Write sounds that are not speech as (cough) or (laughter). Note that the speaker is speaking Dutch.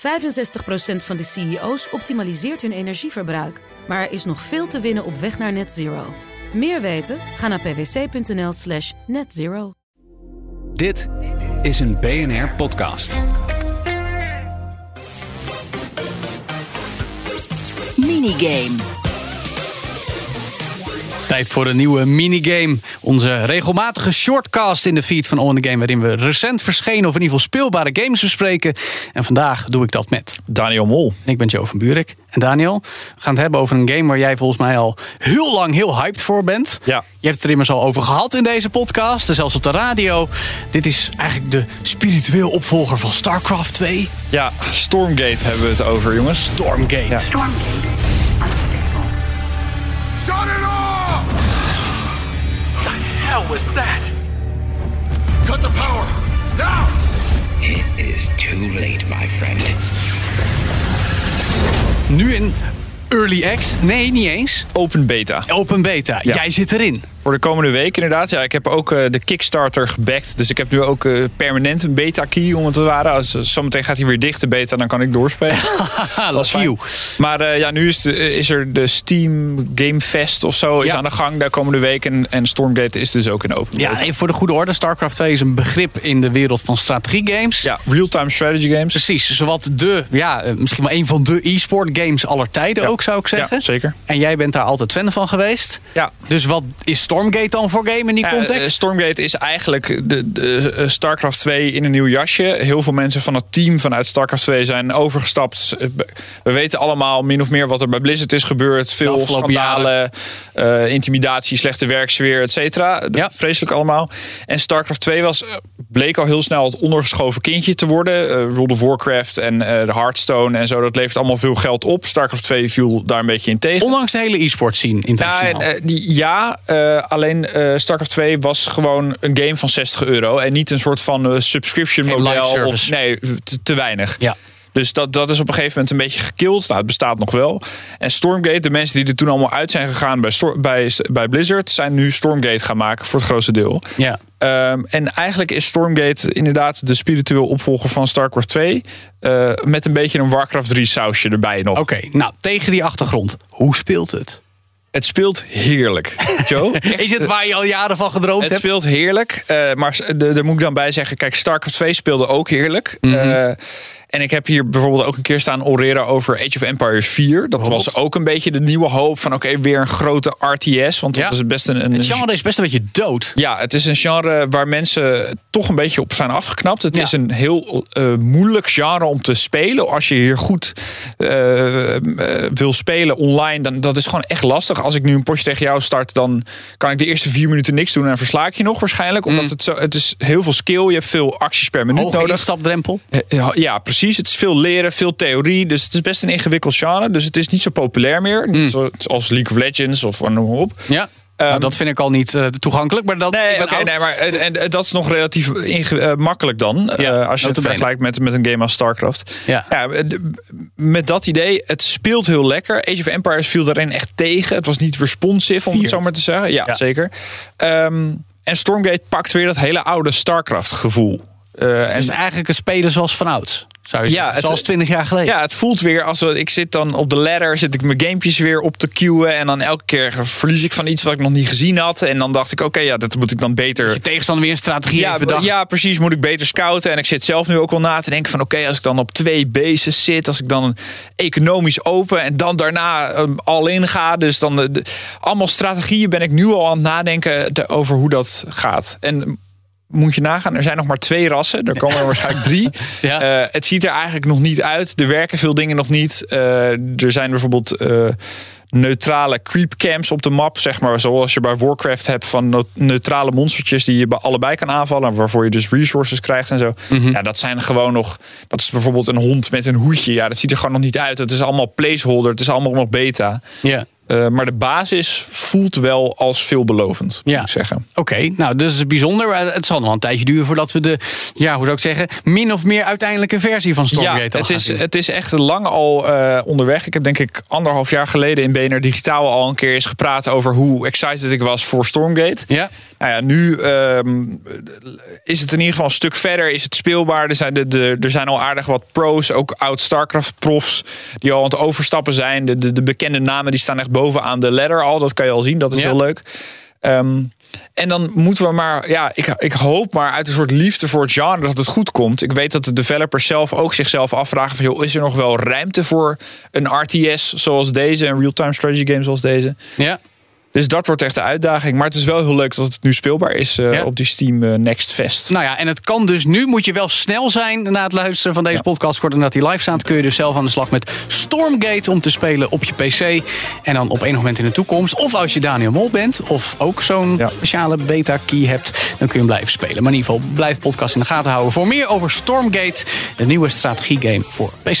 65% van de CEO's optimaliseert hun energieverbruik. Maar er is nog veel te winnen op weg naar net zero. Meer weten? Ga naar pwc.nl slash netzero. Dit is een BNR podcast. Minigame. Tijd voor een nieuwe minigame. Onze regelmatige shortcast in de feed van On The Game... waarin we recent verschenen of in ieder geval speelbare games bespreken. En vandaag doe ik dat met... Daniel Mol. Ik ben Joe van Buurik. En Daniel, we gaan het hebben over een game waar jij volgens mij al heel lang heel hyped voor bent. Ja. Je hebt het er immers al over gehad in deze podcast, en zelfs op de radio. Dit is eigenlijk de spiritueel opvolger van StarCraft 2. Ja, Stormgate hebben we het over, jongens. Stormgate. Ja. Shut it off! The hell was that? Cut the power! Now! It is too late, my friend. Nu in Early X? Nee, niet eens. Open beta. Open beta. Ja. Jij zit erin. Voor de komende week inderdaad. Ja, ik heb ook eh, de Kickstarter gebackt. Dus ik heb nu ook eh, permanent een beta key om het te waren. Als eh, zometeen gaat hij weer dicht de beta, dan kan ik doorspelen. (laughs) Dat is you. Maar ja, nu is, de, is er de Steam Game Fest of zo is Ja. aan de gang de komende week. En, en Stormgate is dus ook in open Ja, even voor de goede orde. StarCraft 2 is een begrip in de wereld van strategiegames. Ja, real-time strategy games. Precies, zowat de, ja, misschien wel een van de e-sport games aller tijden Ja. ook, zou ik zeggen. Ja, zeker. En jij bent daar altijd fan van geweest. Ja, Dus wat is Stormgate dan voor game in die context? eh, Stormgate is eigenlijk de, de eh, StarCraft 2 in een nieuw jasje. Heel veel mensen van het team vanuit StarCraft 2 zijn overgestapt. Eh, We weten allemaal min of meer wat er bij Blizzard is gebeurd. Veel schandalen, intimidatie, slechte werksfeer, et cetera. Ja. Vreselijk allemaal. En StarCraft 2 was, bleek al heel snel het ondergeschoven kindje te worden. Eh, World of Warcraft en eh, de Hearthstone en zo. Dat levert allemaal veel geld op. StarCraft 2 viel daar een beetje in tegen. Ondanks de hele e-sport scene Ja, internationaal. en, eh, die, ja eh, alleen StarCraft 2 was gewoon een game van 60 euro. En niet een soort van subscription model. Of, nee, te, te weinig. ja. Dus dat, dat is op een gegeven moment een beetje gekild. Nou, het bestaat nog wel. En Stormgate, de mensen die er toen allemaal uit zijn gegaan bij, bij, bij Blizzard, zijn nu Stormgate gaan maken voor het grootste deel. ja. Ehm, en eigenlijk is Stormgate inderdaad de spiritueel opvolger van StarCraft 2. eh, met een beetje een Warcraft 3 sausje erbij nog. Oké, nou, tegen die achtergrond. Hoe speelt het? Het speelt heerlijk. Joe, echt, (laughs) Is het waar je al jaren van gedroomd Het hebt? speelt heerlijk. eh, maar daar moet ik dan bij zeggen. Kijk, StarCraft 2 speelde ook heerlijk. Eh, en ik heb hier bijvoorbeeld ook een keer staan oreren over Age of Empires 4. Dat was ook een beetje de nieuwe hoop van oké, weer een grote RTS. Want Ja. dat is best een, een Het genre is best een beetje dood. ja, het is een genre waar mensen toch een beetje op zijn afgeknapt. Het Ja. is een heel eh, moeilijk genre om te spelen. Als je hier goed eh, wil spelen online, dan dat is gewoon echt lastig. Als ik nu een potje tegen jou start, dan kan ik de eerste vier minuten niks doen en versla ik je nog waarschijnlijk. Omdat het zo, het is heel veel skill. Je hebt veel acties per minuut Hoge nodig. instapdrempel. Ja, Ja, precies. Het is veel leren, veel theorie. Dus het is best een ingewikkeld genre. Dus het is niet zo populair meer. Mm. Niet zoals League of Legends of noem maar op. Ja. nou, dat vind ik al niet eh, toegankelijk, maar dat... Nee, oud. nee, maar en, en dat is nog relatief inge- eh, makkelijk dan. eh, Ja, als je het vergelijkt met, met een game als StarCraft. Ja. d- met dat idee, het speelt heel lekker. Age of Empires viel daarin echt tegen. Het was niet responsive, om Vier. het zo maar te zeggen. Ja, Ja. zeker. Ehm, en Stormgate pakt weer dat hele oude StarCraft gevoel. Eh, en is eigenlijk het spelen zoals vanouds. Zou je Ja, zeggen. het- zoals 20 jaar geleden. Ja, het voelt weer als we- ik zit dan op de ladder, zit ik mijn gamepjes weer op te queuen. En dan elke keer verlies ik van iets wat ik nog niet gezien had. En dan dacht ik, oké, ja, dat moet ik dan beter. Je tegenstander weer een strategie Ja, bedacht. ja, precies. Moet ik beter scouten. En ik zit zelf nu ook wel na te denken van... oké, als ik dan op twee bases zit... als ik dan economisch open... en dan daarna um, al in ga... dus dan de, de- allemaal strategieën ben ik nu al aan het nadenken... over hoe dat gaat. En moet je nagaan, er zijn nog maar twee rassen. Er komen er waarschijnlijk drie. (laughs) Ja. Eh, het ziet er eigenlijk nog niet uit. Er werken veel dingen nog niet. Eh, er zijn bijvoorbeeld... eh, neutrale creep camps op de map, zeg maar, zoals je bij Warcraft hebt van neutrale monstertjes die je bij allebei kan aanvallen, waarvoor je dus resources krijgt en zo. Mhm. Ja, dat zijn gewoon nog, dat is bijvoorbeeld een hond met een hoedje. Ja, dat ziet er gewoon nog niet uit. Het is allemaal placeholder, het is allemaal nog beta. Ja. Eh, maar de basis voelt wel als veelbelovend, moet Ja. ik zeggen. Oké, nou, dat is bijzonder. Maar Het zal nog wel een tijdje duren voordat we de, ja, hoe zou ik zeggen, min of meer uiteindelijke versie van Stormgate Ja, het is, zien. het is echt lang al eh, onderweg. Ik heb denk ik anderhalf jaar geleden in BNR Digitaal al een keer eens gepraat over hoe excited ik was voor Stormgate. Ja? Nou ja, nu ehm, is het in ieder geval een stuk verder. Is het speelbaar. Er zijn, de, de, er zijn al aardig wat pro's. Ook oud StarCraft-profs. Die al aan het overstappen zijn. De, de, de bekende namen die staan echt bovenaan de ladder al. Dat kan je al zien. Dat is Ja. heel leuk. Ehm, en dan moeten we maar, ja, ik, ik hoop maar uit een soort liefde voor het genre dat het goed komt. Ik weet dat de developers zelf ook zichzelf afvragen van, joh, is er nog wel ruimte voor een RTS zoals deze, een real-time strategy game zoals deze? Ja. Dus dat wordt echt de uitdaging. Maar het is wel heel leuk dat het nu speelbaar is eh, Ja. op die Steam eh, Next Fest. Nou ja, en het kan dus nu. Moet je wel snel zijn na het luisteren van deze podcast. Kort nadat die live staat, kun je dus zelf aan de slag met Stormgate om te spelen op je PC. En dan op enig moment in de toekomst. Of als je Daniel Mol bent, of ook zo'n Ja. speciale beta-key hebt, dan kun je hem blijven spelen. Maar in ieder geval, blijf de podcast in de gaten houden voor meer over Stormgate, de nieuwe strategiegame voor PC.